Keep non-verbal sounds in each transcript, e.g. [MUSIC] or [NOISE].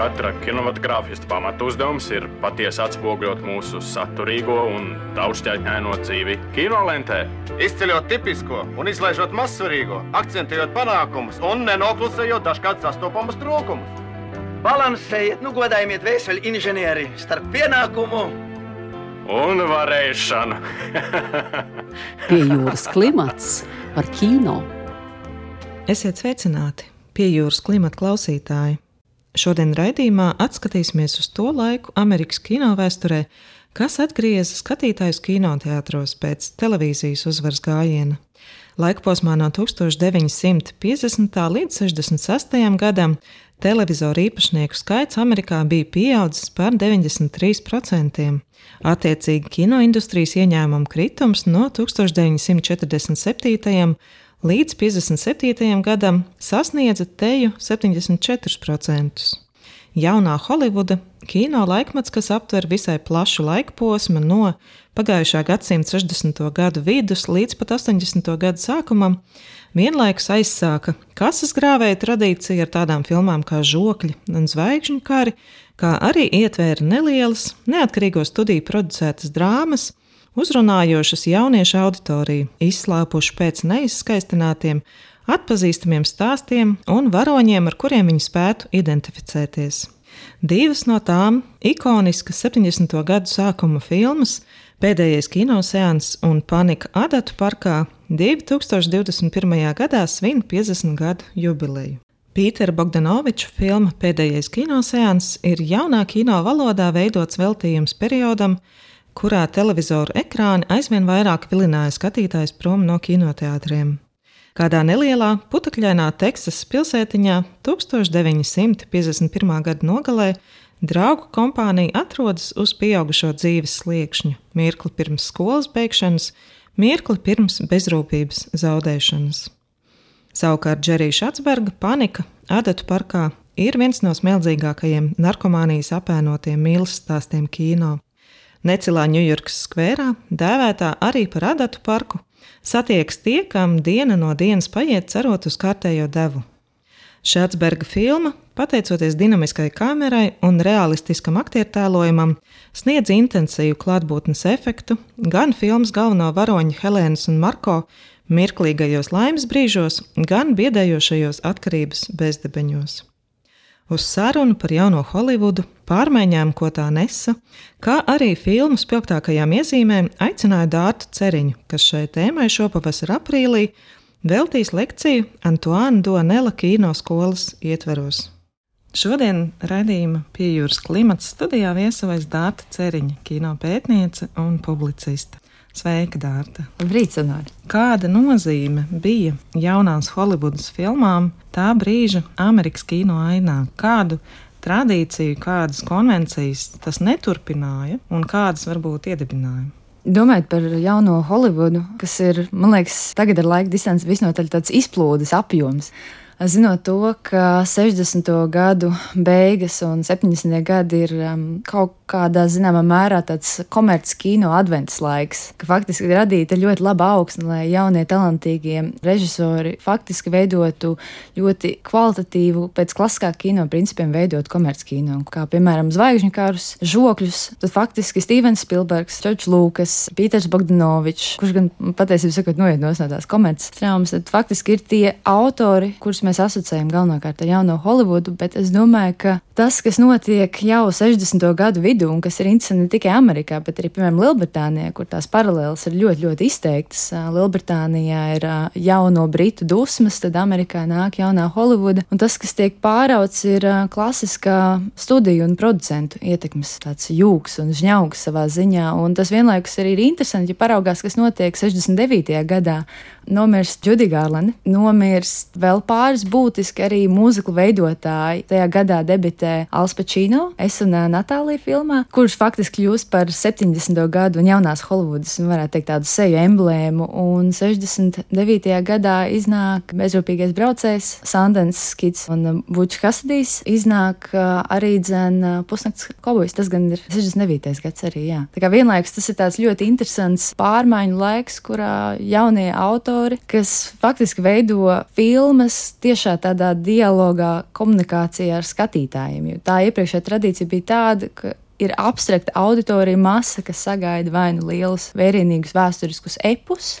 Katra kinematogrāfista pamatu uzdevums ir patiesi atspoguļot mūsu saturīgo un daudzšķaitņaino dzīvi kinolentē. Izceļot tipisko un izlaižot mazsvarīgo, akcentējot panākumus un nenoklusējot dažkārt sastopamus trūkumus. Balansējiet, nu godājiet vēseli inženieri starp pienākumu un varēšanu. [LAUGHS] Pie jūras klimats par kino. Esiet sveicināti pie jūras klimata klausītāji! Šodien raidījumā atskatīsimies uz to laiku Amerikas kino vēsturē, kas atgrieza skatītājus kinoteātros pēc televīzijas uzvaras gājiena. Laikposmā no 1950. līdz 66. gadam televizoru īpašnieku skaits Amerikā bija pieaudzis par 93%. Attiecīgi kinoindustrijas ieņēmumu kritums no 1947 līdz 57. gadam sasniedza teju 74%. Jaunā Holivuda kino laikmets, kas aptver visai plašu laika posmu no pagājušā gadsimta 60. gadu vidus līdz pat 80. gadu sākumam, vienlaikus aizsāka kases grāvēja tradīciju ar tādām filmām kā Žokļi un Zvaigžņu kari, kā arī ietvēra nelielas, neatkarīgo studiju producētas drāmas, uzrunājošas jauniešu auditoriju, izslāpuši pēc neizskaistinātiem, atpazīstamiem stāstiem un varoņiem, ar kuriem viņi spētu identificēties. Divas no tām - ikoniskas 70. gadu sākuma filmas, pēdējais kinoseans un Panika Adatu parkā 2021. gadā svin 50 gadu jubileju. Pītera Bogdanoviča filma Pēdējais kinoseans ir jaunā kino valodā veidots veltījums periodam, kurā televizoru ekrāni aizvien vairāk vilināja skatītājus prom no kinoteātriem. Kādā nelielā putekļainā Teksasas pilsētiņā 1951. gada nogalē draugu kompānija atrodas uz pieaugušo dzīves sliekšņa, mirkli pirms skolas beigšanas, mirkli pirms bezrūpības zaudēšanas. Savukārt Džerija Šatsberga panika Adatu parkā ir viens no smeldzīgākajiem narkomānijas apēnotiem mīlestības stāstiem kino. Necilā Ņujorkas skverā, dēvētā arī par adatu parku, satiekas tie, kam diena no dienas paiet cerot uz kārtējo devu. Šādsberga filma, pateicoties dinamiskai kamerai un realistiskam aktiertēlojumam, sniedz intensīvu klātbūtnes efektu gan filmas galveno varoņu Helēnas un Marko mirklīgajos laimes brīžos, gan biedējošajos atkarības bezdebeņos uz sarunu par jauno Holivudu, pārmaiņām, ko tā nesa, kā arī filmu spilgtākajām iezīmēm aicināja Dārtu Ceriņu, kas šai tēmai šopavasar aprīlī veltīs lekciju Antoāna Donela kino skolas ietveros. Šodien raidījuma piejūras klimata studijā viesojas Dārta Ceriņa, kino pētniece un publiciste. Sveika, Dārta! Labrīt, Sonāri! Kāda nozīme bija jaunās Holivudas filmām tā brīža Amerikas kino ainā? Kādu tradīciju, kādas konvencijas tas neturpināja un kādas varbūt iedibināja? Domājot par jauno Holivudu, kas ir, man liekas, tagad ar laika distanci visnotaļ tāds izplūdes apjoms. Zinot to, ka 60. gadu beigas un 70. gadi ir um, kaut kādā zināmā mērā tāds komerces kino advents laiks, ka faktiski radīta ļoti laba augsne, lai jaunie talantīgie režisori faktiski veidotu ļoti kvalitatīvu, pēc klasiskā kino principiem veidot komerces kino, kā piemēram Zvaigžņu kārus, žokļus, tad faktiski Stevens Spilbergs, Čočs Lūkas, Pīters Bogdanovičs, kurš gan patiesībā sakot noiet no tās komerces traumas, tad faktiski ir tie autori, kurus mēs mēs asociējam galvenokārt ar jauno Holivudu, bet es domāju, ka tas, kas notiek jau 60. gadu vidū, un kas ir interesanti ne tikai Amerikā, bet arī, piemēram, Lielbritānijā, kur tās paralēlas ir ļoti, ļoti izteiktas. Lielbritānijā ir jauno britu dusmas, tad Amerikā nāk jaunā Holivuda, un tas, kas tiek pārauts, ir klasiskā studiju un producentu ietekmes tāds jūgs un žņaugs savā ziņā, un tas vienlaikus arī ir interesanti, ja paraugās, kas notiek 69. gadā. Nomirst Judy Garland, nomirst vēl pāris pāris būtiski arī mūziklu veidotāji. Tajā gadā debitē Alspečino, es un Natālija filmā, kurš faktiski kļūst par 70. gadu un jaunās Holivudas, un varētu teikt, tādu seju emblēmu. Un 69. gadā iznāk bezrūpīgais braucējs, Sandens Skits un Bučs Kasadijs. Iznāk arī dzen pusnakts kobojas, tas gan ir 69. gads arī, jā. Tā kā vienlaikus tas ir tāds ļoti interesants pārmaiņu laiks, kurā jaunie autori, kas faktiski veido filmas tiešā tādā dialogā, komunikācijā ar skatītājiem. Jo tā iepriekšējā tradīcija bija tāda, ka ir abstrakta auditorija masa, kas sagaida vai nu lielus, vērienīgus vēsturiskus epus,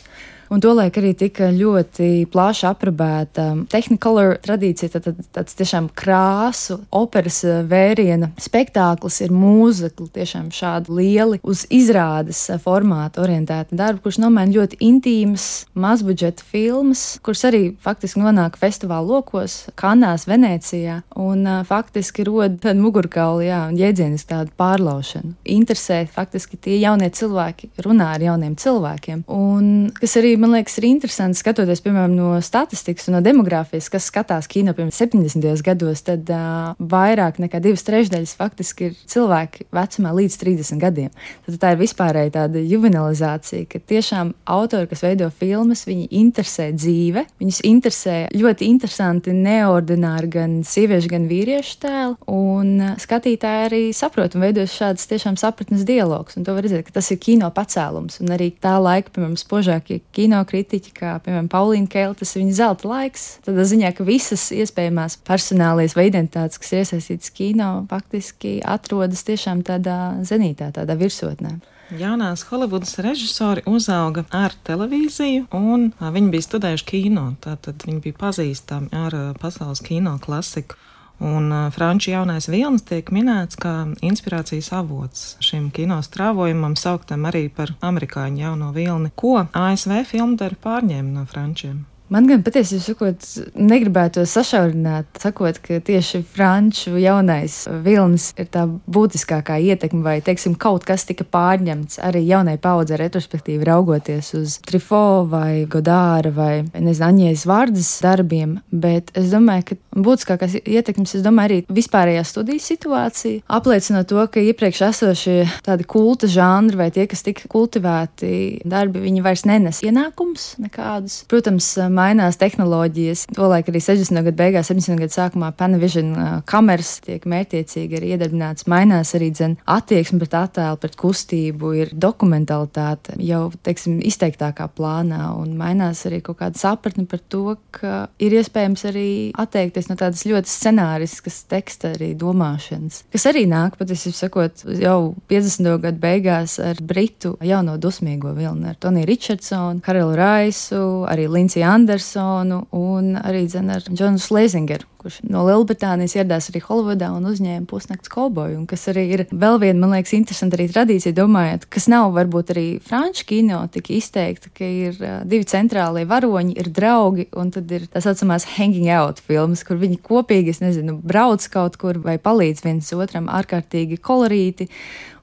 Un tolaik arī tika ļoti plaši aprobēta tehnicolor tradīcija, tad, tad tāds tiešām krāsu, operas eh, vēriena spektāklis ir mūzikli, tiešām šādi lieli uz izrādes eh, formātu orientēti darbi, kurš nomaina ļoti intīmas, mazbudžeta filmas, kuras arī faktiski nonāk festivāla lokos, Kanās, Venecijā, un uh, faktiski rod tādu mugurkaulu, jā, un jēdzienis tādu pārlaušanu. Interesē faktiski tie jaunie cilvēki, runā ar jauniem cilvēkiem, un kas arī man liekas, ir interesanti skatoties, piemēram, no statistikas un no demogrāfijas, kas skatās kino piemēram 70. gados, tad uh, vairāk nekā divas trešdaļas faktiski ir cilvēki vecumā līdz 30 gadiem. Tad tā ir vispārēja tāda juvenilizācija, ka tiešām autori, kas veido filmas, viņi interesē dzīve, viņus interesē ļoti interesanti, neordināri gan sieviešu, gan vīriešu tēli, un skatītāji arī saprot un veido šādas tiešām sapratnes dialogus, un to var redzēt, ka tas ir kino pacēlums, un arī tā laika, piemēram, spožākie kino kino kritiķi, kā piemēram Paulīna Kēla, tas ir viņa zelta laiks. Tādā ziņā, ka visas iespējamās personālijas vai identitātes, kas iesaistītas kino, faktiski atrodas tiešām tādā zenītā, tādā virsotnē. Jaunās Holivudas režisori uzauga ar televīziju, un viņi bija studējuši kino. Tātad viņi bija pazīstami ar pasaules kino klasiku. Un uh, franču jaunais vilnis tiek minēts kā inspirācijas avots šim kino strāvojumam, sauktam arī par amerikāņu jauno vilni, ko ASV filmdari pārņēma no frančiem. Man gan patiesībā sakot, negribētu sašaurināt, sakot, ka tieši franču jaunais vilnis ir tā būtiskākā ietekme, vai, teiksim, kaut kas tika pārņemts arī jaunai paudzei, retrospektīvi raugoties uz Trifo vai Godāra vai, nezinu, Aņēs vārdas darbiem, bet es domāju, ka būtiskākās ietekmes, es domāju, arī vispārējā studiju situācija apliecina to, ka iepriekš esošie tādi kulta žanri vai tie, kas tika kultivēti darbi, viņi vairs nenes ienākums nekādus. Protams, mainās tehnoloģijas. Tolaik arī 60. gadu beigās, 70. gadu sākumā Panavision uh, kameras tiek mērķiecīgi arī iedarbināts. Mainās arī dzen, attieksme pret attēlu, pret kustību, ir dokumentalitāte jau, teiksim, izteiktākā plānā un mainās arī kaut kāda sapratne par to, ka ir iespējams arī atteikties no tādas ļoti scenāriskas teksta arī domāšanas, kas arī nāk, patiesībā sakot, jau 50. gadu beigās ar britu jauno dusmīgo vilni, ar Toniju Richardsonu, Karelu Raisu, arī Lindsay Andersonu. Andersonu un arī ar Džonu Slēzingeru, kurš no Lielbritānijas ieradās arī Holivudā un uzņēma pusnakts kauboju. Kas arī ir vēl viena, man liekas, interesanta arī tradīcija, domājot, kas nav varbūt arī franču kino tik izteikta, ka ir divi centrālie varoņi, ir draugi, un tad ir tā saucamās hanging out filmas, kur viņi kopīgi, es nezinu, brauc kaut kur vai palīdz viens otram ārkārtīgi kolorīti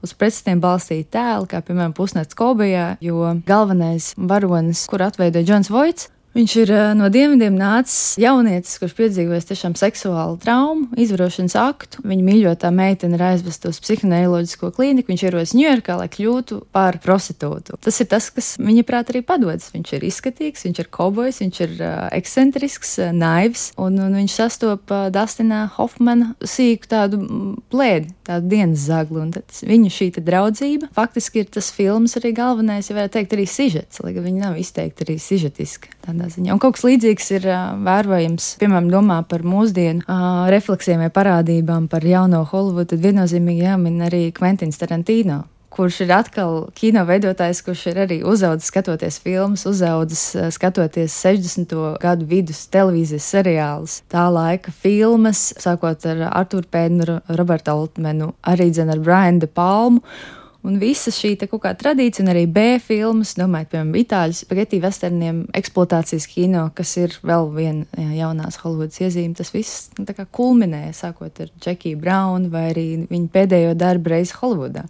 uz pretstatiem balstīti tēli, kā piemēram pusnakts Kobejā, jo galvenais varonis, kur atveidoja Džons Voits, Viņš ir no dienvidiem nācis jaunietis, kurš piedzīvojis tiešām seksuālu traumu, izvarošanas aktu. Viņa mīļotā meitene ir aizvesta uz psihoneiroloģisko klīniku. Viņš ierodas Ņujorkā, lai kļūtu par prostitūtu. Tas ir tas, kas viņa prāt arī padodas. Viņš ir izskatīgs, viņš ir kobojs, viņš ir uh, ekscentrisks, uh, naivs, un, un viņš sastopa uh, Dustinā Hofmana sīku tādu plēdi, tādu dienas zaglu. Viņa šī draudzība faktiski ir tas filmas arī galvenais, ja varētu teikt, arī sižets, lai gan viņa nav izteikti arī sižetiska tādā ziņā. Un kaut kas līdzīgs ir vērojams, piemēram, domā par mūsdienu uh, refleksijām vai parādībām par jauno Holivudu, tad viennozīmīgi jāmin arī Kventins Tarantīno kurš ir atkal kino veidotājs, kurš ir arī uzaugusi skatoties filmas, uzaugusi skatoties 60. gadu vidus televīzijas seriālus. Tā laika filmas, sākot ar Arthuru Pēnu, Robertu Altmanu, arī dzen ar Brianu De Palmu. Un visa šī kaut kāda tradīcija, un arī B filmas, domājot, piemēram, itāļu spagetti westerniem, eksploatācijas kino, kas ir vēl viena jaunās Holivudas iezīme, tas viss nu, kulminēja, sākot ar Džekiju Braunu vai arī viņa pēdējo darbu reizi Holivudā,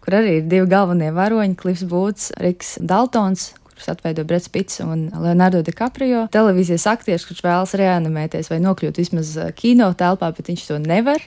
kur arī ir divi galvenie varoņi, Klifs Būts, Riks Daltons, kurus atveido Brits Pits un Leonardo DiCaprio. Televīzijas aktieris, kurš vēlas reanimēties vai nokļūt vismaz kino telpā, bet viņš to nevar,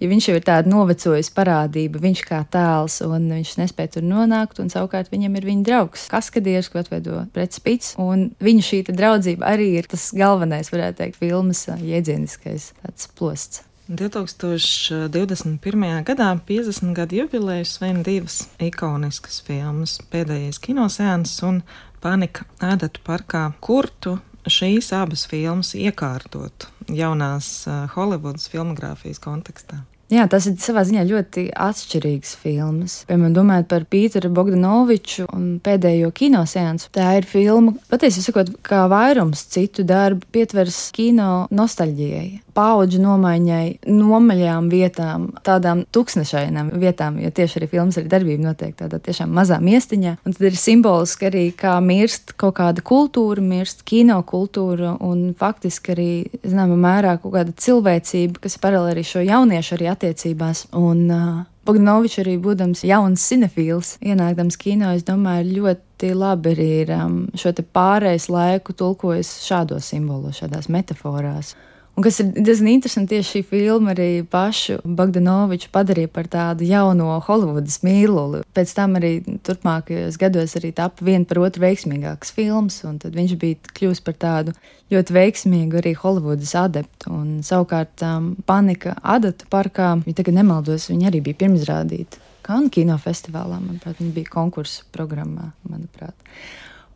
jo viņš jau ir tāda novecojusi parādība, viņš kā tēls, un viņš nespēja tur nonākt, un savukārt viņam ir viņa draugs, kaskadieris, ko atveido Brits Pits, un viņa šī draudzība arī ir tas galvenais, varētu teikt, filmas iedzieniskais plosts. 2021. gadā 50 gadu jubilejas svin divas ikoniskas filmas - pēdējais kinosēns un Panika ēdatu parkā, kur tu šīs abas filmas iekārtot jaunās Holivudas filmogrāfijas kontekstā. Jā, tas ir savā ziņā ļoti atšķirīgs filmas. Piemēram, domājot par Pīteru Bogdanoviču un pēdējo kinoseansu. Tā ir filma, patiesībā kā vairums citu darbu pietvers kino nostalģijai paudžu nomaiņai, nomaļām vietām, tādām tūkstošainām vietām, jo tieši arī filmas arī darbība notiek tādā tiešām mazā miestiņā. Un tad ir simboliski arī, kā mirst kaut kāda kultūra, mirst kino kultūra un faktiski arī, zināmā mērā, kaut kāda cilvēcība, kas paralēli arī šo jauniešu arī attiecībās. Un, uh, Bogdanovičs arī būdams jauns cinefils, ienākdams kino, es domāju, ļoti labi arī ir um, šo pārējais laiku tulkojis šādos simbolos, šādās metaforās. Un kas ir diezgan interesanti, tieši šī filma arī pašu Bogdanoviču padarīja par tādu jauno Holivudas mīluli. Pēc tam arī turpmākajos gados arī tapa viena par otru veiksmīgākas filmas, un tad viņš bija kļūst par tādu ļoti veiksmīgu arī Holivudas adeptu. Un savukārt um, Panika adatu parkā, ja tagad nemaldos, viņa arī bija pirmizrādīta. Kanu kinofestivālā, manuprāt, viņa bija konkursu programmā, manuprāt.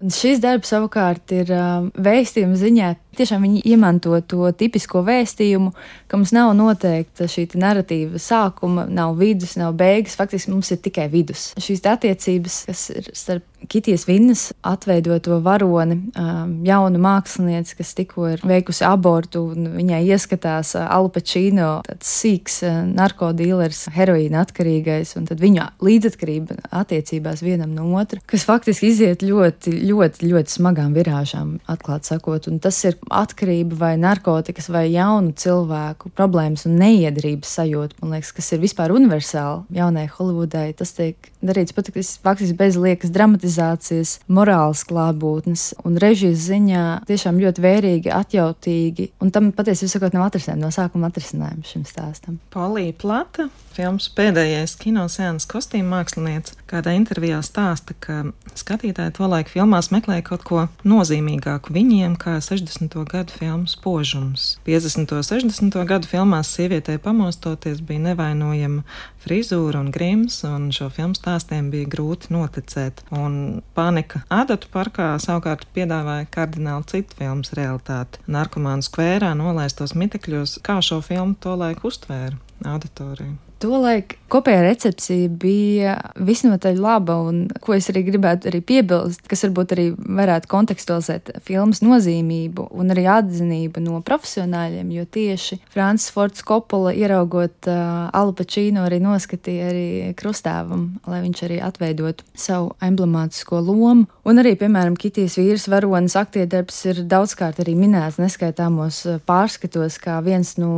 Un šis darbs savukārt ir uh, vēstījuma ziņā. Tiešām viņi izmanto to tipisko vēstījumu, ka mums nav noteikta šī narratīva sākuma, nav vidus, nav beigas. Faktiski mums ir tikai vidus. Šīs attiecības, kas ir starp Kitijas Vinnas atveidoto varoni, um, jaunu mākslinieci, kas tikko ir veikusi abortu, un viņai ieskatās uh, Alpačīno, tāds sīks uh, narkotīlers, heroīna atkarīgais, un tad viņa līdzatkarība attiecībās vienam no otra, kas faktiski iziet ļoti, ļoti, ļoti smagām virāžām, atklāt sakot, un tas ir atkarība vai narkotikas vai jaunu cilvēku problēmas un neiedrības sajūta, man liekas, kas ir vispār universāli jaunai Holivudai. Tas tiek darīts pat faktiski bez liekas dramatizācijas, morāles klātbūtnes un režijas ziņā tiešām ļoti vērīgi, atjautīgi, un tam patiesībā sakot nav atrisinājumi no sākuma atrisinājumi šim stāstam. Polija Plata, filmas pēdējais kinosēns kostīm mākslinieks, kādā intervijā stāsta, ka skatītāji to laiku filmās meklēja kaut ko nozīmīgāku viņiem, kā 60. gadu filmu spožums. 50. un 60. gadu filmās sievietei pamostoties bija nevainojama frizūra un grims, un šo filmu stāstiem bija grūti noticēt. Un panika adatu parkā savukārt piedāvāja kardināli citu filmas realitāti. Narkomānu skvērā nolaistos mitekļos, kā šo filmu to laiku uztvēra auditorija. Tolaik kopējā recepcija bija visnotaļ laba, un ko es arī gribētu arī piebilst, kas varbūt arī varētu kontekstualizēt filmas nozīmību un arī atzinību no profesionāļiem, jo tieši Francis Fords Kopola ieraugot uh, Alu Pačīnu arī noskatīja arī krustāvam, lai viņš arī atveidotu savu emblemātisko lomu. Un arī, piemēram, Kitijas vīrs varonis aktiedarbs ir daudzkārt arī minēts neskaitāmos pārskatos kā viens no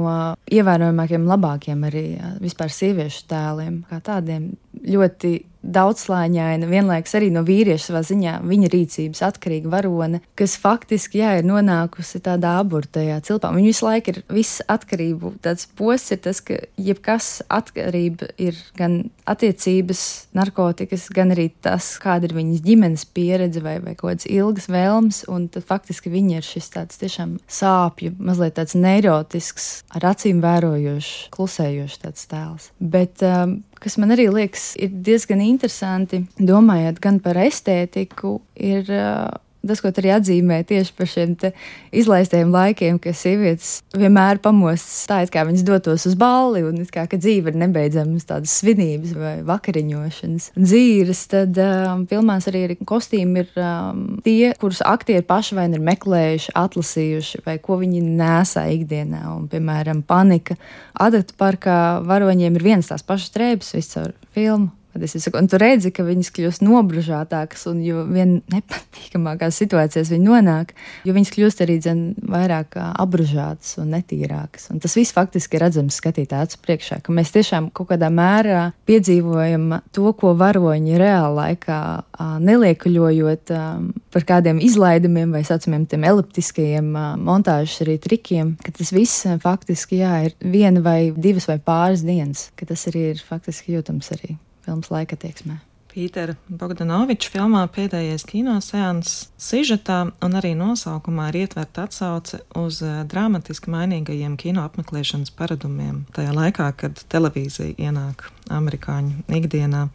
ievērojamākiem, labākiem arī vispār sieviešu tēliem, kā tādiem ļoti daudzslāņaina, vienlaikus arī no vīrieša savā ziņā viņa rīcības atkarīga varone, kas faktiski jā, ir nonākusi tādā aburtajā cilpā. Viņa visu laiku ir viss atkarību. Tāds posms ir tas, ka jebkas atkarība ir gan attiecības, narkotikas, gan arī tas, kāda ir viņas ģimenes pieredze vai, vai kaut kādas ilgas vēlmes. Un tad faktiski viņa ir šis tāds tiešām sāpju, mazliet tāds neirotisks, ar acīm vērojošs, klusējošs tāds tēls. Bet um, kas man arī liekas, ir diezgan interesanti, domājot gan par estētiku, ir uh, tas, ko arī atzīmē tieši par šiem izlaistajiem laikiem, ka sievietes vienmēr pamostas tā, it kā viņas dotos uz balli, un kā ka dzīve ir nebeidzamas tādas svinības vai vakariņošanas dzīves, tad um, filmās arī ir kostīmi ir um, tie, kurus aktieri paši vai nu ir meklējuši, atlasījuši, vai ko viņi nesā ikdienā. Un, piemēram, panika adatu parkā varoņiem ir viens tās pašas drēbes viscaur filmu patiesībā sakot. Un tu redzi, ka viņas kļūst nobružātākas, un jo vien nepatīkamākās situācijās viņi nonāk, jo viņas kļūst arī dzen, vairāk apbružātas un netīrākas. Un tas viss faktiski ir redzams skatītāju acu priekšā, ka mēs tiešām kaut kādā mērā piedzīvojam to, ko varoņi reāli laikā neliekuļojot par kādiem izlaidumiem vai saucamiem tiem eliptiskajiem montāžas arī trikiem, ka tas viss faktiski jā, ir viena vai divas vai pāris dienas, ka tas arī ir faktiski jūtams arī filmas laika tieksmē. Pītera Bogdanoviča filmā pēdējais kinoseans sižetā un arī nosaukumā ir ietverta atsauce uz dramatiski mainīgajiem kino apmeklēšanas paradumiem tajā laikā, kad televīzija ienāk amerikāņu ikdienā.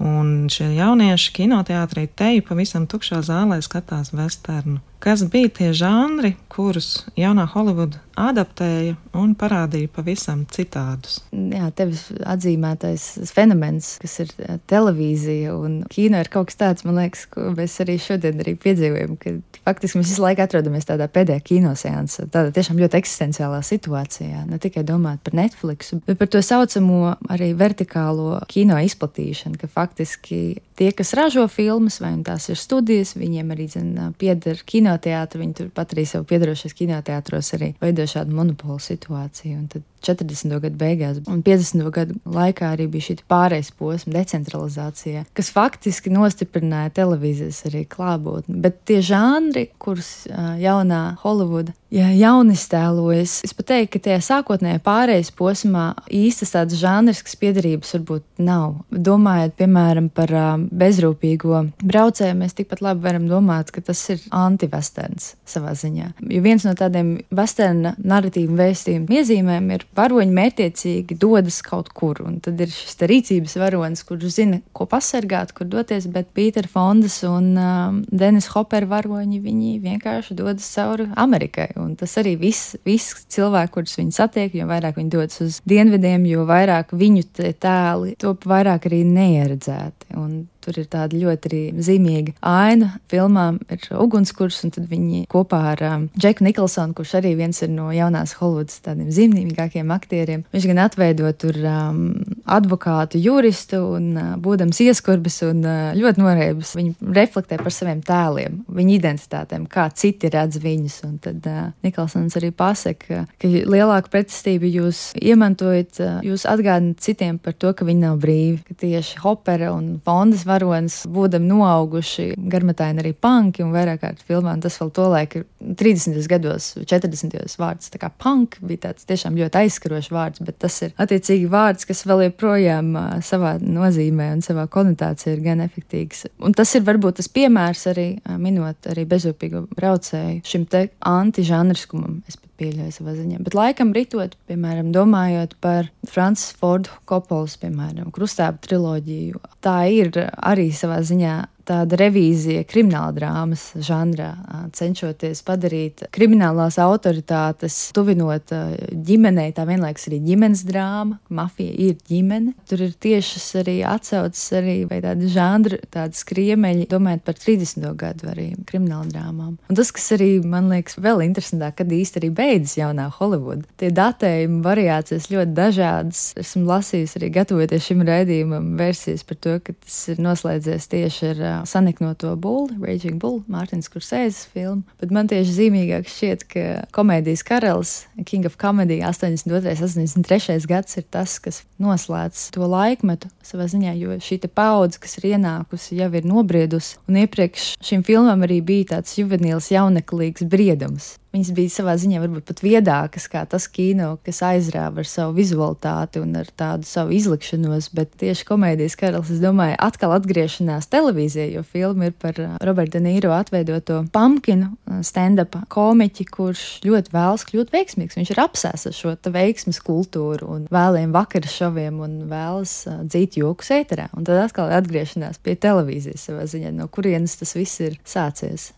Un šie jaunieši kinoteātrī teju pavisam tukšā zālē skatās vesternu kas bija tie žanri, kurus jaunā Holivuda adaptēja un parādīja pavisam citādus. Jā, tevis atzīmētais fenomens, kas ir televīzija un kino, ir kaut kas tāds, man liekas, ko mēs arī šodien arī piedzīvojam, ka faktiski mēs visu laiku atrodamies tādā pēdējā kinoseansā, tādā tiešām ļoti eksistenciālā situācijā, ne tikai domāt par Netflix, bet par to saucamo arī vertikālo kino izplatīšanu, ka faktiski tie, kas ražo filmas, vai tās ir studijas, viņiem arī zin, pieder kinoteātris, viņi turpat arī sev piedarošies kinoteātros, arī veido šādu monopolu situāciju. Un tad 40. gadu beigās un 50. gadu laikā arī bija šī pārējais posms, decentralizācija, kas faktiski nostiprināja televīzijas arī klātbūtni. Bet tie žanri, kurus jaunā Holivuda ja jauniztēlojas, es pat teiktu, ka tajā sākotnējā pārējais posmā īstas tādas žanrs, kas piedarības varbūt nav. Domājot, piemēram, par bezrūpīgo braucēju, mēs tikpat labi varam domāt, ka tas ir anti-westerns savā ziņā. Jo viens no tādiem westerna narratīvu vēstījumu iezīmēm ir varoņi mērķiecīgi dodas kaut kur. Un tad ir šis rīcības varonis, kurš zina, ko pasargāt, kur doties. Bet Pīters Fondas un um, Denis Hopera varoņi vienkārši dodas cauri Amerikai. Un tas arī viss, viss cilvēks, kurus viņi satiek, jo vairāk viņi dodas uz dienvidiem, jo vairāk viņu tēli top vairāk arī neieredzēti. Un Tur ir tāda ļoti zīmīga aina. Filmā ir ugunskurs, un tad viņi kopā ar um, Džeku Nikolsonu, kurš arī viens ir no jaunās Holivudas tādiem zīmīgākiem aktieriem, viņš gan atveido tur um, advokātu, juristu un uh, būdams ieskurbis un uh, ļoti noreibis. Viņi reflektē par saviem tēliem, viņu identitātēm, kā citi redz viņus. Un tad uh, Nikolsons arī pasaka, ka lielāku pretestību jūs iemantojat, uh, jūs atgādināt citiem par to, ka viņi nav brīvi, ka tieši Hopera un Fondas varonis, būdami noauguši, garmetaini arī panki un vairāk kārt filmā. Un tas vēl to laiku, 30. gados, 40. vārds, tā kā punk bija tāds tiešām ļoti aizskarošs vārds, bet tas ir attiecīgi vārds, kas vēl joprojām uh, savā nozīmē un savā konotācijā ir gan efektīvs. Un tas ir varbūt tas piemērs arī uh, minot arī bezupīgu braucēju šim te antižanriskumam. Es pieļauju savā ziņā. Bet laikam ritot, piemēram, domājot par Francis Fordu Kopols, piemēram, krustābu triloģiju, tā ir arī savā ziņā tāda revīzija krimināla drāmas žanrā, cenšoties padarīt kriminālās autoritātes, tuvinot ģimenei, tā vienlaikus arī ģimenes drāma, mafija ir ģimene. Tur ir tiešas arī atsaucas arī vai tādi žanri, tādi skriemeļi, domājot par 30. gadu arī krimināla drāmām. Un tas, kas arī man liekas vēl interesantāk, kad īsti arī beidzas jaunā Holivuda. Tie datējumi variācijas ļoti dažādas. Esmu lasījis arī gatavoties šim raidījumam versijas par to, ka tas ir noslēdzies tieši ar saniknoto bulli, Raging Bull, Mārtiņas Kursēzes filmu. Bet man tieši zīmīgāk šķiet, ka komēdijas karalis, King of Comedy 82. 83. gads ir tas, kas noslēdz to laikmetu savā ziņā, jo šī paudze, kas ir ienākusi, jau ir nobriedusi, un iepriekš šim filmam arī bija tāds juvenīls, jauneklīgs briedums. Viņas bija savā ziņā varbūt pat viedākas kā tas kino, kas aizrāva ar savu vizualitāti un ar tādu savu izlikšanos, bet tieši komēdijas karalis, es domāju, atkal atgriešanās televīzijā, jo filma ir par uh, Roberta Nīro atveidoto pumpkinu uh, stand-up komiķi, kurš ļoti vēlas kļūt veiksmīgs. Viņš ir apsēs ar šo veiksmes kultūru un vēliem vakara šoviem un vēlas uh, dzīt joku ēterā. Un tad atkal atgriešanās pie televīzijas savā ziņā, no kurienes tas viss ir sācies.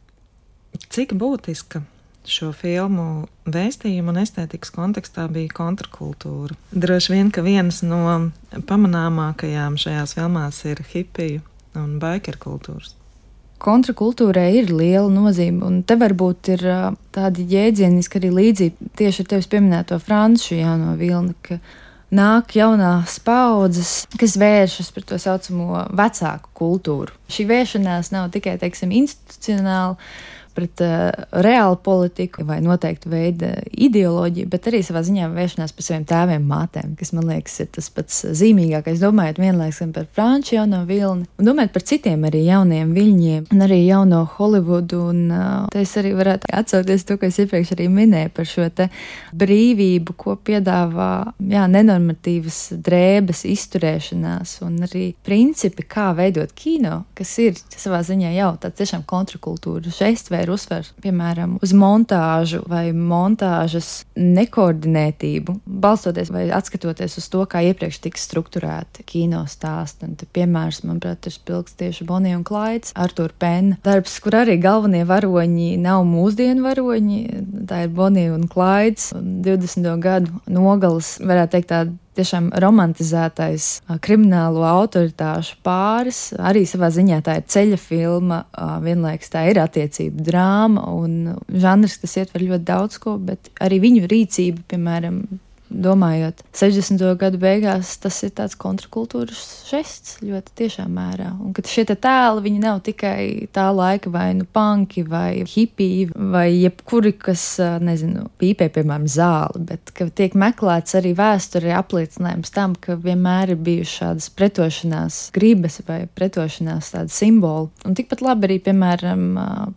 Cik būtiska šo filmu vēstījumu un estētikas kontekstā bija kontrakultūra. Droši vien, ka viens no pamanāmākajām šajās filmās ir hipiju un biker kultūras. Kontrakultūrai ir liela nozīme, un te varbūt ir tādi jēdzieniski arī līdzīgi tieši ar tevis pieminēto franču jauno vilni, ka nāk jaunās paudzes, kas vēršas pret to saucamo vecāku kultūru. Šī vēršanās nav tikai, teiksim, institucionāla pret uh, reālu politiku vai noteiktu veidu ideoloģiju, bet arī savā ziņā vēršanās par saviem tēviem, mātēm, kas man liekas ir tas pats zīmīgākais. Domājot vienlaikus par Franču jauno vilni, un domājot par citiem arī jauniem viļņiem, un arī jauno Holivudu. Un uh, te es arī varētu atsaukties to, ko es iepriekš arī minēju par šo brīvību, ko piedāvā jā, nenormatīvas drēbes, izturēšanās un arī principi, kā veidot kino, kas ir savā ziņā jau tāds tiešām kontrakultūra žests vai ir uzsvers, piemēram, uz montāžu vai montāžas nekoordinētību, balstoties vai atskatoties uz to, kā iepriekš tika strukturēti kino stāsti. Un, te, piemērs, manuprāt, ir spilgts tieši Bonija un Klaids, Artur Penna darbs, kur arī galvenie varoņi nav mūsdienu varoņi. Tā ir Bonija un Klaids, un 20. gadu nogales, varētu teikt, tāda tiešām romantizētais kriminālo autoritāšu pāris. Arī savā ziņā tā ir ceļa filma, vienlaikus tā ir attiecību drāma un žanrs, kas ietver ļoti daudz ko, bet arī viņu rīcība, piemēram, domājot, 60. gadu beigās tas ir tāds kontrakultūras žests ļoti tiešām mērā. Un ka šie tēli, viņi nav tikai tā laika vai nu panki vai hipiji vai jebkuri, kas, nezinu, pīpē, piemēram, zāli, bet ka tiek meklēts arī vēsturē apliecinājums tam, ka vienmēr ir bijušas šādas pretošanās gribas vai pretošanās tādi simboli. Un tikpat labi arī, piemēram,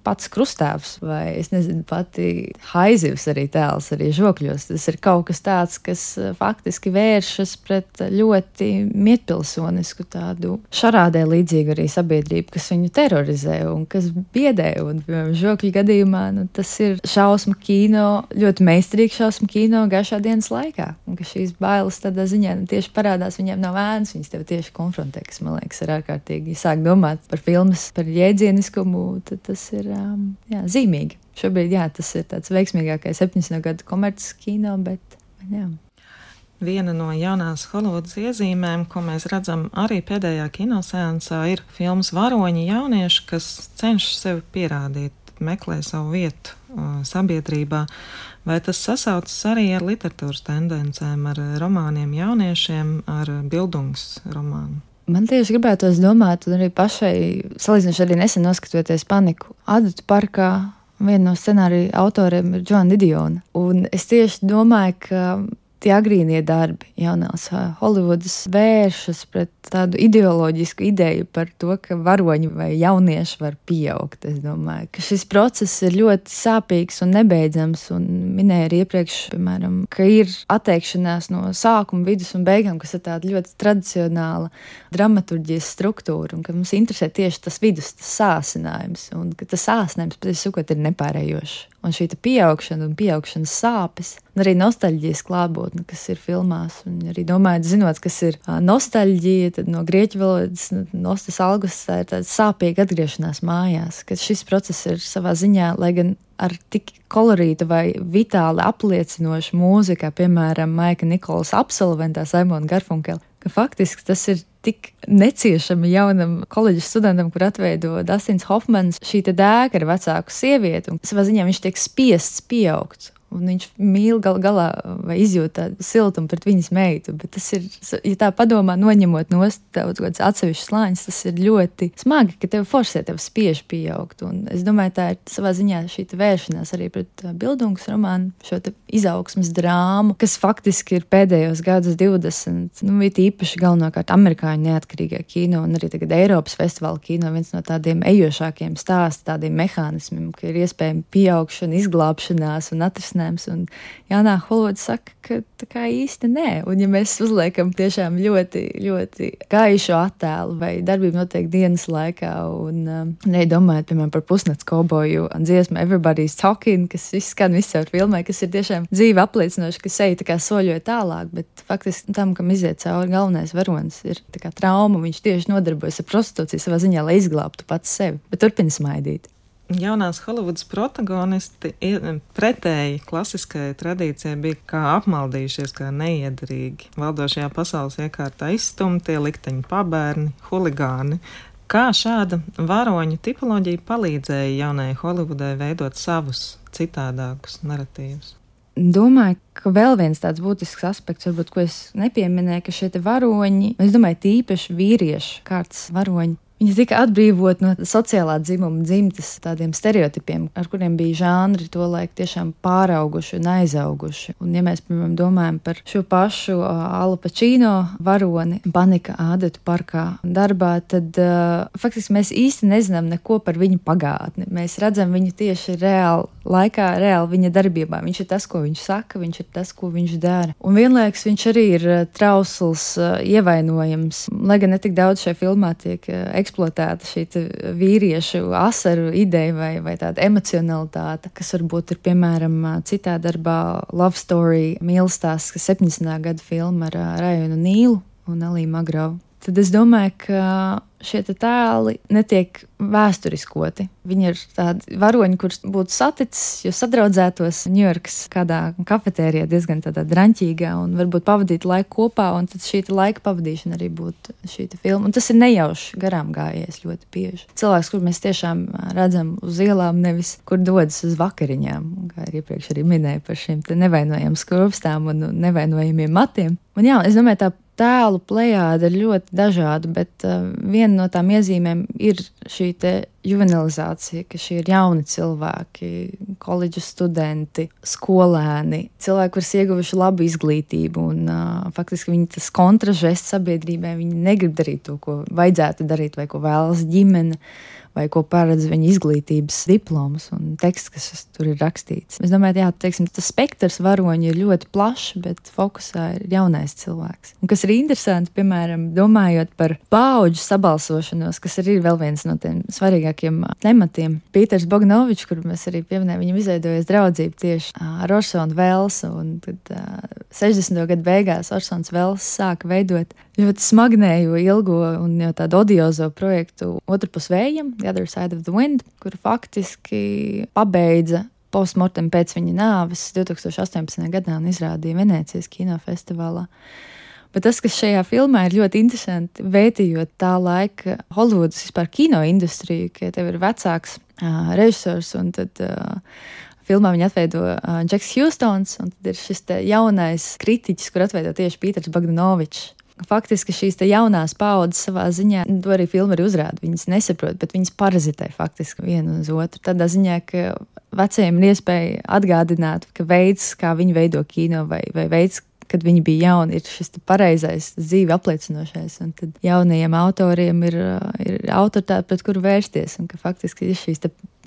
pats krustāvs vai, es nezinu, pati haizivs arī tēls arī žokļos. Tas ir kaut kas tāds, kas eh, faktiski vēršas pret ļoti mietpilsonisku tādu šarādē līdzīgu arī sabiedrību, kas viņu terorizē un kas biedē. Un, piemēram, žokļu gadījumā nu, tas ir šausmu kino, ļoti meistarīgs šausmu kino gaišā dienas laikā. Un ka šīs bailes tādā ziņā nu, tieši parādās viņiem no vēns, viņas tev tieši konfrontē, kas man liekas ir ārkārtīgi sāk domāt par filmas, par jēdzieniskumu, tad tas ir um, jā, zīmīgi. Šobrīd jā, tas ir tāds veiksmīgākais 70. gadu komerces kino, bet Jā. Viena no jaunās Holivudas iezīmēm, ko mēs redzam arī pēdējā kinosēnsā, ir filmas varoņi jaunieši, kas cenšas sevi pierādīt, meklē savu vietu uh, sabiedrībā. Vai tas sasaucas arī ar literatūras tendencēm, ar romāniem jauniešiem, ar bildungs romānu? Man tieši gribētos domāt, un arī pašai, salīdzinoši arī nesen noskatoties paniku, Adatu parkā Viena no scenārija autoriem ir Džona Didiona. Un es tieši domāju, ka tie agrīnie darbi, jaunās Holivudas vēršas pret tādu ideoloģisku ideju par to, ka varoņi vai jaunieši var pieaugt. Es domāju, ka šis process ir ļoti sāpīgs un nebeidzams. Un minēju arī iepriekš, piemēram, ka ir atteikšanās no sākuma, vidus un beigām, kas ir tāda ļoti tradicionāla dramaturģijas struktūra, un ka mums interesē tieši tas vidus, tas sāsinājums, un ka tas sāsinājums, patiesībā, ir nepārējošs un šī pieaugšana un pieaugšanas sāpes, un arī nostalģijas klātbūtne, kas ir filmās. Un arī domājot, zinot, kas ir nostalģija, tad no grieķu valodas nostas algas tā ir tāda sāpīga atgriešanās mājās, ka šis process ir savā ziņā, lai gan ar tik kolorītu vai vitāli apliecinošu mūziku, piemēram, Maika Nikolas absolventā Simona Garfunkela, ka faktiski tas ir tik neciešami jaunam koledžas studentam, kur atveido Dustins Hofmans, šī dēka ar vecāku sievieti, un savā ziņā viņš tiek spiests pieaugt. Un viņš mīl gal galā vai izjūt tādu siltumu pret viņas meitu. Bet tas ir, ja tā padomā, noņemot no kādas atsevišķas slāņas, tas ir ļoti smagi, ka tev forsē, tev spiež pieaugt. Un es domāju, tā ir savā ziņā šī vēršanās arī pret uh, Bildungas romānu, šo izaugsmas drāmu, kas faktiski ir pēdējos gados 20, nu, īpaši galvenokārt amerikāņu neatkarīgajā kino un arī tagad Eiropas festivāla kino viens no tādiem ejošākiem stāstiem, tādiem mehānismiem, ka ir iespējama pieaugšana, izglābšanās un atrisinājums risinājums. Un Jānā Holivuds saka, ka tā kā īsti nē. Un ja mēs uzliekam tiešām ļoti, ļoti gaišu attēlu vai darbību notiek dienas laikā, un um, arī domājot, piemēram, par pusnakts koboju un dziesmu Everybody's Talking, kas izskan visur filmē, kas ir tiešām dzīve apliecinoši, ka seja tā kā soļoja tālāk, bet faktiski tam, kam iziet cauri galvenais varonis, ir trauma. Viņš tieši nodarbojas ar prostitūciju savā ziņā, lai izglābtu pats sevi, bet turpina smaidīt jaunās Holivudas protagonisti pretēji klasiskajai tradīcijai bija kā apmaldījušies, kā neiederīgi. Valdošajā pasaules iekārtā izstumtie likteņu pabērni, huligāni. Kā šāda varoņu tipoloģija palīdzēja jaunajai Holivudai veidot savus citādākus narratīvus? domāju, ka vēl viens tāds būtisks aspekts, varbūt, ko es nepieminēju, ka šie varoņi, es domāju, tīpaši vīriešu kārtas varoņi, Viņa tika atbrīvot no sociālā dzimuma dzimtas tādiem stereotipiem, ar kuriem bija žanri to laiku tiešām pārauguši un aizauguši. Un, ja mēs, piemēram, domājam par šo pašu Alu Pačīno varoni Banika Ādetu parkā darbā, tad uh, faktiski mēs īsti nezinām neko par viņu pagātni. Mēs redzam viņu tieši reāli laikā, reāli viņa darbībā. Viņš ir tas, ko viņš saka, viņš ir tas, ko viņš dara. Un vienlaikus viņš arī ir trausls, ievainojams, lai gan ne tik daudz šajā filmā tiek ekspozīts eksploatēta šī vīriešu asaru ideja vai, vai tāda emocionalitāte, kas varbūt ir piemēram citā darbā Love Story mīlestās, kas 70. gada filma ar Rajonu Nīlu un Elīnu Magrovu tad es domāju, ka šie tēli netiek vēsturiskoti. Viņi ir tādi varoņi, kurus būtu saticis, jo sadraudzētos Ņujorkas kādā kafetērijā diezgan tādā draņķīgā un varbūt pavadīt laiku kopā, un tad šī laika pavadīšana arī būtu šī filma. Un tas ir nejauši garām gājies ļoti bieži. Cilvēks, kur mēs tiešām redzam uz ielām, nevis kur dodas uz vakariņām, kā arī iepriekš arī minēja par šīm nevainojamām skropstām un nevainojamiem matiem. Un jā, es domāju, tā tēlu plējāde ir ļoti dažāda, bet uh, viena no tām iezīmēm ir šī juvenilizācija, ka šie ir jauni cilvēki, koledžas studenti, skolēni, cilvēki, kurus ieguvuši labu izglītību. Un, uh, faktiski viņi tas kontražests sabiedrībai, viņi negrib darīt to, ko vajadzētu darīt vai ko vēlas ģimene. Uh, vai ko paredz viņa izglītības diploms un teksts, kas tur ir rakstīts. Es domāju, jā, teiksim, tas spektrs varoņu ir ļoti plašs, bet fokusā ir jaunais cilvēks. Un kas ir interesanti, piemēram, domājot par paudžu sabalsošanos, kas arī ir vēl viens no tiem svarīgākiem tematiem. Pīters Bognovičs, kur mēs arī pieminējām, viņam izveidojas draudzība tieši ar Orsonu Velsu, un tad uh, 60. gadu beigās Orsons Vels sāka veidot ļoti smagnēju, ilgo un jau tādu odiozo projektu Otrpus vējam, The Other Side of the Wind, kur faktiski pabeidza postmortem pēc viņa nāves 2018. gadā un izrādīja Venecijas kinofestivālā. Bet tas, kas šajā filmā ir ļoti interesanti, vērtījot tā laika Holivudas vispār kino industriju, ka tev ir vecāks uh, režisors un tad uh, filmā viņa atveido uh, Džeks Hjūstons, un tad ir šis jaunais kritiķis, kur atveido tieši Pīters Bagdanovičs faktiski šīs jaunās paudzes savā ziņā, to arī filma arī uzrāda. Viņas nesaprot, bet viņas parazitē faktiski vienu uz otru. Tādā ziņā, ka vecajiem ir iespēja atgādināt, ka veids, kā viņi veido kino, vai, vai veids, kad viņi bija jauni, ir šis pareizais dzīve apliecinošais. Un tad jaunajiem autoriem ir, ir autoritāte, pret kuru vērsties, un ka faktiski ir šīs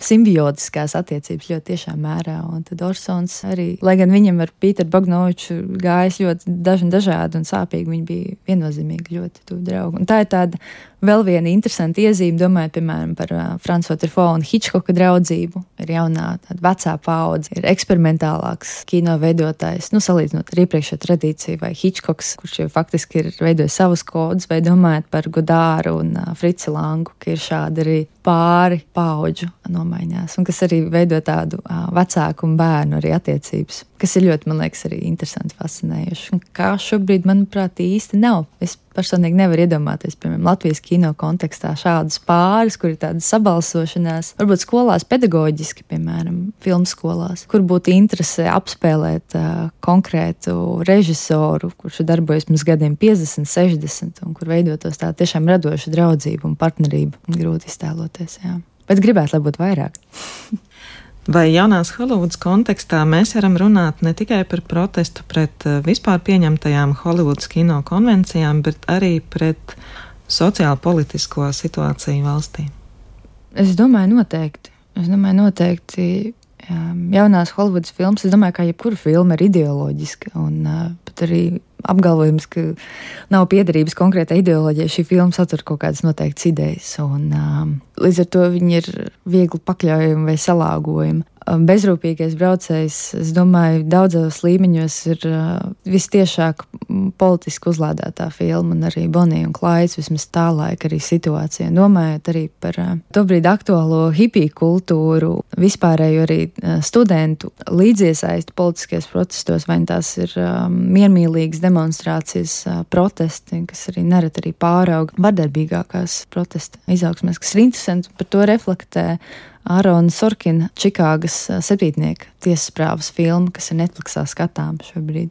simbiotiskās attiecības ļoti tiešā mērā. Un tad Orsons arī, lai gan viņam ar Pīteru Bagnoviču gājis ļoti daži, dažādi un sāpīgi, viņi bija viennozīmīgi ļoti tuvi draugi. Un tā ir tāda vēl viena interesanta iezīme, domājot, piemēram, par uh, Frančiska Trufo un Hitchcocka draudzību. Ir jaunā, tāda vecā paudze, ir eksperimentālāks kino veidotājs, nu, salīdzinot ar iepriekšējo tradīciju, vai Hitchcocks, kurš jau faktiski ir veidojis savus kodus, vai domājot par Godāru un uh, Frici Langu, ka ir šādi arī pāri paudžu nomaiņās, un kas arī veido tādu uh, vecāku un bērnu arī attiecības, kas ir ļoti, man liekas, arī interesanti, fascinējoši. Un kā šobrīd, manuprāt, īsti nav. Es personīgi nevaru iedomāties, piemēram, Latvijas kino kontekstā šādus pāris, kur ir tādas sabalsošanās, varbūt skolās pedagoģiski, piemēram, filmu skolās, kur būtu interese apspēlēt uh, konkrētu režisoru, kurš ir darbojies pirms gadiem 50, 60, un kur veidotos tā tiešām radoša draudzība un partnerība. Grūti iztēloties, jā. Bet gribētu, lai būtu vairāk. Vai jaunās Holivudas kontekstā mēs varam runāt ne tikai par protestu pret eh, vispār pieņemtajām Holivudas kino konvencijām, bet arī pret sociālo politisko situāciju valstī? Es domāju, noteikti. Es domāju, noteikti jaunās Holivudas filmas, es domāju, ka jebkura filma ir ideoloģiska un uh, pat arī apgalvojums, ka nav piederības konkrētai ideoloģijai. Šī filma satur kaut kādas noteiktas idejas, un um, līdz ar to viņi ir viegli pakļaujami vai salāgojami. Um, bezrūpīgais braucējs, es domāju, daudzos līmeņos ir uh, vistiešāk politiski uzlādētā filma, un arī Bonija un Klaids vismaz tā laika arī situācija. Domājot arī par uh, tobrīd aktuālo hipiju kultūru, vispārēju arī uh, studentu līdziesaisti politiskajos protestos, vai tās ir um, miermīlīgas demonstrācijas, protesti, kas arī nereti arī pārauga vardarbīgākās protesta izaugsmēs, kas ir interesanti, par to reflektē Ārona Sorkina Čikāgas septītnieka tiesasprāvas filma, kas ir Netflixā skatāms šobrīd,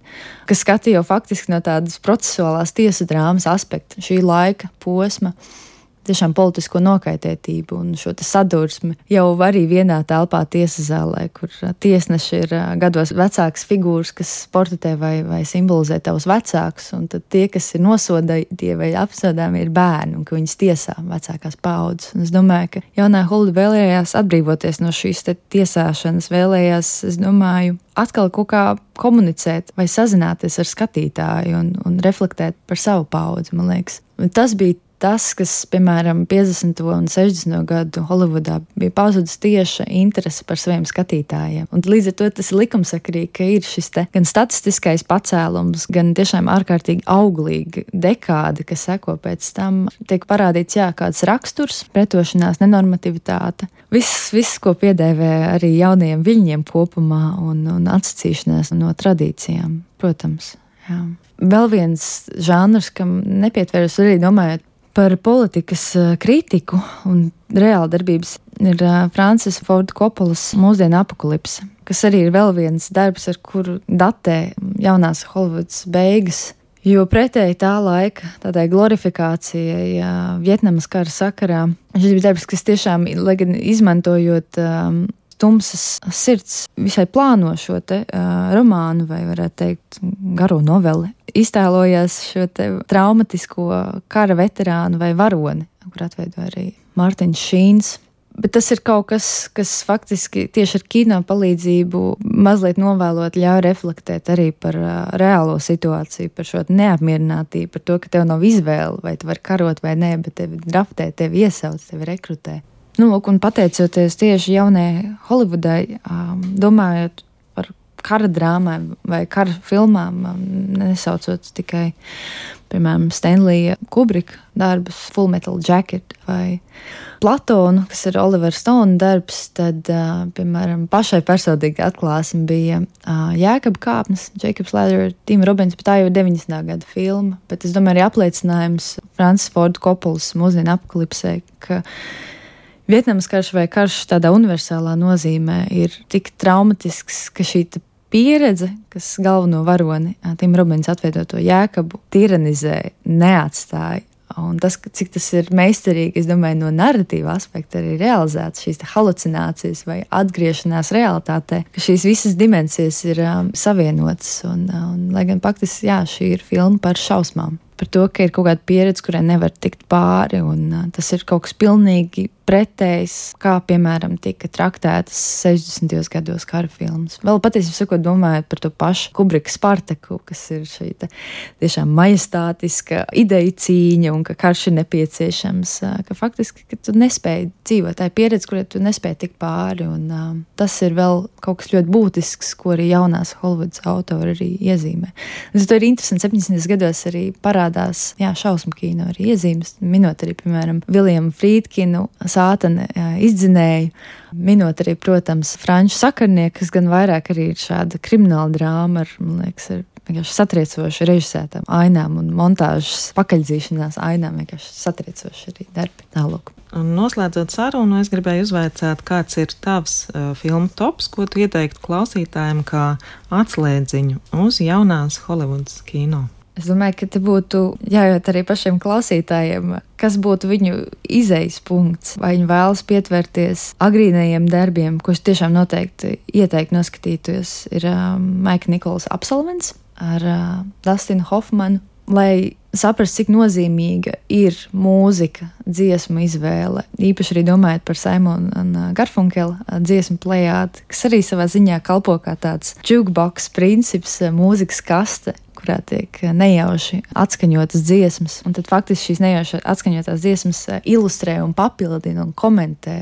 kas skatīja jau faktiski no tādas procesuālās tiesu drāmas aspekta šī laika posma tiešām politisko nokaitētību un šo sadursmi jau arī vienā telpā tiesas zālē, kur tiesneši ir gados vecāks figūras, kas portretē vai, vai simbolizē tavus vecākus, un tie, kas ir nosodītie vai apsodāmi, ir bērni, un ka viņas tiesā vecākās paudzes. Un es domāju, ka jaunā Hulda vēlējās atbrīvoties no šīs tiesāšanas, vēlējās, es domāju, atkal kaut kā komunicēt vai sazināties ar skatītāju un, un reflektēt par savu paudzi, man liekas. Tas bija tas, kas, piemēram, 50. un 60. gadu Holivudā bija pazudis tieša interese par saviem skatītājiem. Un līdz ar to tas likumsakrīgi, ka ir šis gan statistiskais pacēlums, gan tiešām ārkārtīgi auglīga dekāde, kas seko pēc tam. Tiek parādīts, jā, kāds raksturs, pretošanās, nenormativitāte. Viss, viss, ko piedēvē arī jaunajiem viļņiem kopumā un, un atsacīšanās no tradīcijām, protams. Jā. Vēl viens žanrs, kam nepietvērus arī domājot par politikas eh, kritiku un reāla darbības ir uh, Francis Forda Kopolas mūsdienu apakalipse, kas arī ir vēl viens darbs, ar kuru datē jaunās Holivudas beigas. Jo pretēji tā laika tādai glorifikācijai, uh, Vietnamas kara sakarā, šis bija darbs, kas tiešām, lai gan izmantojot um, tumsas sirds visai plāno šo te, uh, romānu, vai varētu teikt, garo noveli, iztēlojās šo traumatisko kara veterānu vai varoni, kur atveido arī Mārtiņš Šīns. Bet tas ir kaut kas, kas faktiski tieši ar kino palīdzību mazliet novēlot, ļauj reflektēt arī par uh, reālo situāciju, par šo neapmierinātību, par to, ka tev nav izvēle, vai tu vari karot vai nē, bet tevi draftē, tevi iesauc, tevi rekrutē. Nu, lūk, un pateicoties tieši jaunajai Holivudai, um, domājot par kara drāmām vai kara filmām, um, nesaucot tikai, piemēram, Stanlija Kubrika darbus, Full Metal Jacket vai Platonu, kas ir Olivera Stone darbs, tad, uh, piemēram, pašai personīgi atklāsme bija uh, Jēkab kāpnes, Jacobs Ladder, Tīma Robins, bet tā jau ir 90. gada filma, bet es domāju, arī apliecinājums Francis Ford Kopulas mūsdienu apklipsē, ka Vietnamas karš vai karš tādā universālā nozīmē ir tik traumatisks, ka šī pieredze, kas galveno varoni Tim Robins atveidoto jēkabu tiranizē, neatstāja. Un tas, cik tas ir meistarīgi, es domāju, no narratīva aspekta arī realizēts šīs halucinācijas vai atgriešanās realitātē, ka šīs visas dimensijas ir um, savienotas. Un, un, lai gan faktiski, jā, šī ir filma par šausmām par to, ka ir kaut kāda pieredze, kurai nevar tikt pāri. Un, uh, tas ir kaut kas pilnīgi pretējs, kā piemēram tika traktētas 60. gados kara filmas. Vēl patiesībā domājot par to pašu Kubrika Spartaku, kas ir šī tiešām majestātiska ideja cīņa un ka karš ir nepieciešams, ka faktiski ka tu nespēji dzīvot. Tā ir pieredze, kurai tu nespēji tikt pāri. Un, uh, tas ir vēl kaut kas ļoti būtisks, ko arī jaunās Holivudas autori arī iezīmē. Tas ir interesanti, 70. gados arī parādās jā, šausmu kino arī iezīmes, minot arī, piemēram, Viljamu Frīdkinu, sātana izdzinēju, minot arī, protams, franču sakarnieku, kas gan vairāk arī ir šāda krimināla drāma ar, man liekas, ar vienkārši satriecoši režisētām ainām un montāžas pakaļdzīšanās ainām, vienkārši satriecoši arī darbi. Tālāk. Noslēdzot sarunu, es gribēju uzvaicāt, kāds ir tavs uh, filmu tops, ko tu ieteiktu klausītājiem kā atslēdziņu uz jaunās Holivudas kino. Es domāju, ka te būtu jājūt arī pašiem klausītājiem, kas būtu viņu izejas punkts, vai viņi vēlas pietvērties agrīnajiem darbiem, es tiešām noteikti ieteiktu noskatīties. Ir uh, Maika Nikolas absolvents ar uh, Dustinu Hofmanu, lai saprastu, cik nozīmīga ir mūzika, dziesmu izvēle. Īpaši arī domājot par Simonu Garfunkela dziesmu plējādi, kas arī savā ziņā kalpo kā tāds jukebox princips, mūzikas kaste, kurā tiek nejauši atskaņotas dziesmas. Un tad faktiski šīs nejauši atskaņotās dziesmas ilustrē un papildina un komentē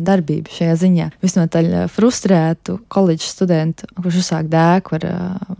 darbību šajā ziņā. Visnotaļ frustrētu koledžas studentu, kurš uzsāk dēku ar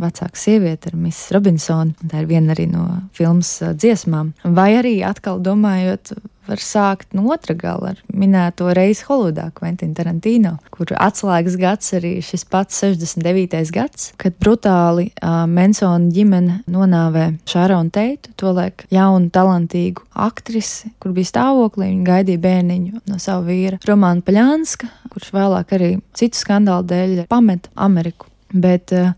vecāku sievieti, ar Miss Robinsonu. Tā ir viena arī no filmas dziesmām. Vai arī atkal domājot var sākt no otra gala ar minēto reizi Holivudā, Quentin Tarantino, kur atslēgas gads arī šis pats 69. gads, kad brutāli uh, Mensona ģimene nonāvē Šāronu Teitu, tolaik jaunu, talantīgu aktrisi, kur bija stāvoklī, viņa gaidīja bērniņu no sava vīra Romāna Paļānska, kurš vēlāk arī citu skandālu dēļ pameta Ameriku. Bet eh,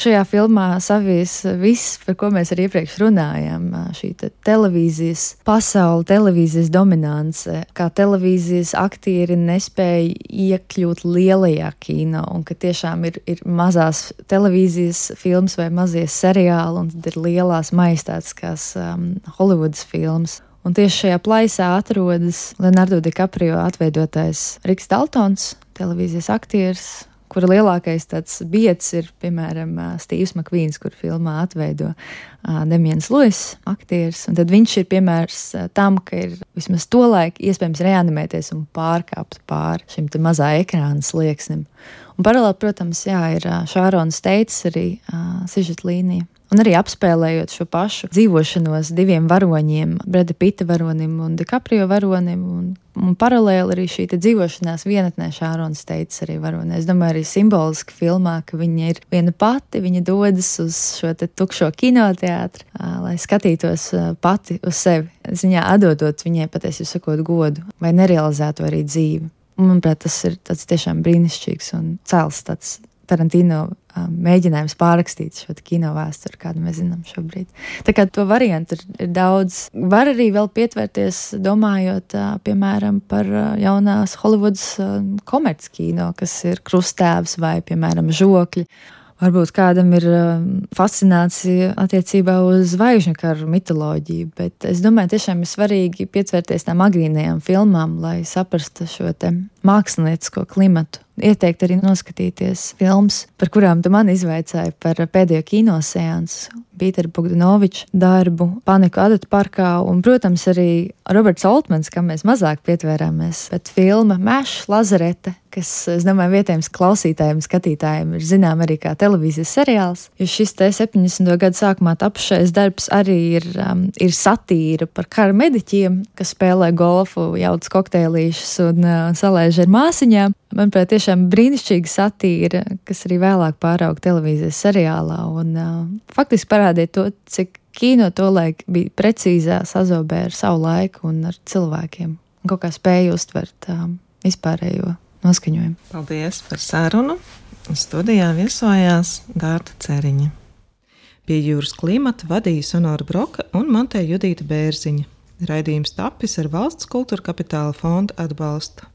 šajā filmā savies viss, par ko mēs arī iepriekš runājām. Eh, šī te televīzijas pasaule, televīzijas dominance, kā televīzijas aktieri nespēja iekļūt lielajā kino, un ka tiešām ir, ir mazās televīzijas filmas vai mazie seriāli, un tad ir lielās maistātiskās um, Holivudas filmas. Un tieši šajā plaisā atrodas Leonardo DiCaprio atveidotais Riks Daltons, televīzijas aktieris, kura lielākais tāds biedrs ir, piemēram, Steve's Makvīns, kur filmā atveido Demians Luis, aktieris. Un tad viņš ir piemērs tam, ka ir vismaz to laiku iespējams reanimēties un pārkāpt pāri šim mazā ekrāna slieksnim. Un paralēli, protams, jā, ir Šārons Teits arī sižeta līnija. Un arī apspēlējot šo pašu dzīvošanos diviem varoņiem, Breda Pita varonim un DiCaprio varonim, un, un paralēli arī šī dzīvošanās vienatnē Šārons teica arī varonē. Es domāju, arī simboliski filmā, ka viņa ir viena pati, viņa dodas uz šo tukšo kinoteātri, lai skatītos pati uz sevi, ziņā atdodot viņai patiesībā sakot godu vai nerealizēto arī dzīvi. Un, manuprāt, tas ir tiešām brīnišķīgs un cēls tāds Tarantino mēģinājums pārrakstīt šo kino vēsturi, kādu mēs zinām šobrīd. Tā kā to variantu ir, ir daudz. Var arī vēl pietvērties, domājot, uh, piemēram, par uh, jaunās Holivudas uh, komerckino, kas ir krustēvs vai, piemēram, žokļi. Varbūt kādam ir um, fascinācija attiecībā uz zvaigžņu karu mitoloģiju, bet es domāju, tiešām ir svarīgi pietvērties tām agrīnajām filmām, lai saprastu šo māksliniecisko klimatu ieteikt arī noskatīties filmas, par kurām tu man izvaicāji par pēdējo kinoseansu. Pīteru Bogdanoviču darbu, Paniku Adatu parkā un, protams, arī Roberts Altmans, kam mēs mazāk pietvērāmies, bet filma Mešs Lazarete, kas, es domāju, vietējiem klausītājiem, skatītājiem ir zinām arī kā televīzijas seriāls. Jo šis te 70. gadu sākumā tapšais darbs arī ir, um, ir satīra par kara mediķiem, kas spēlē golfu, jauc kokteilīšus un uh, salēž ar māsiņām. Manuprāt, tiešām brīnišķīga satīra, kas arī vēlāk pārauga televīzijas seriālā. Un, uh, faktiski parādīja to, cik kino tolaik bija precīzā sazobē ar savu laiku un ar cilvēkiem. Un kaut kā spēja uztvert uh, vispārējo noskaņojumu. Paldies par sarunu! Studijā viesojās Dārta Ceriņa. Pie jūras klimata vadīja Sonora Broka un Monteja Judīta Bērziņa. Raidījums tapis ar valsts kultūra kapitāla fonda atbalstu.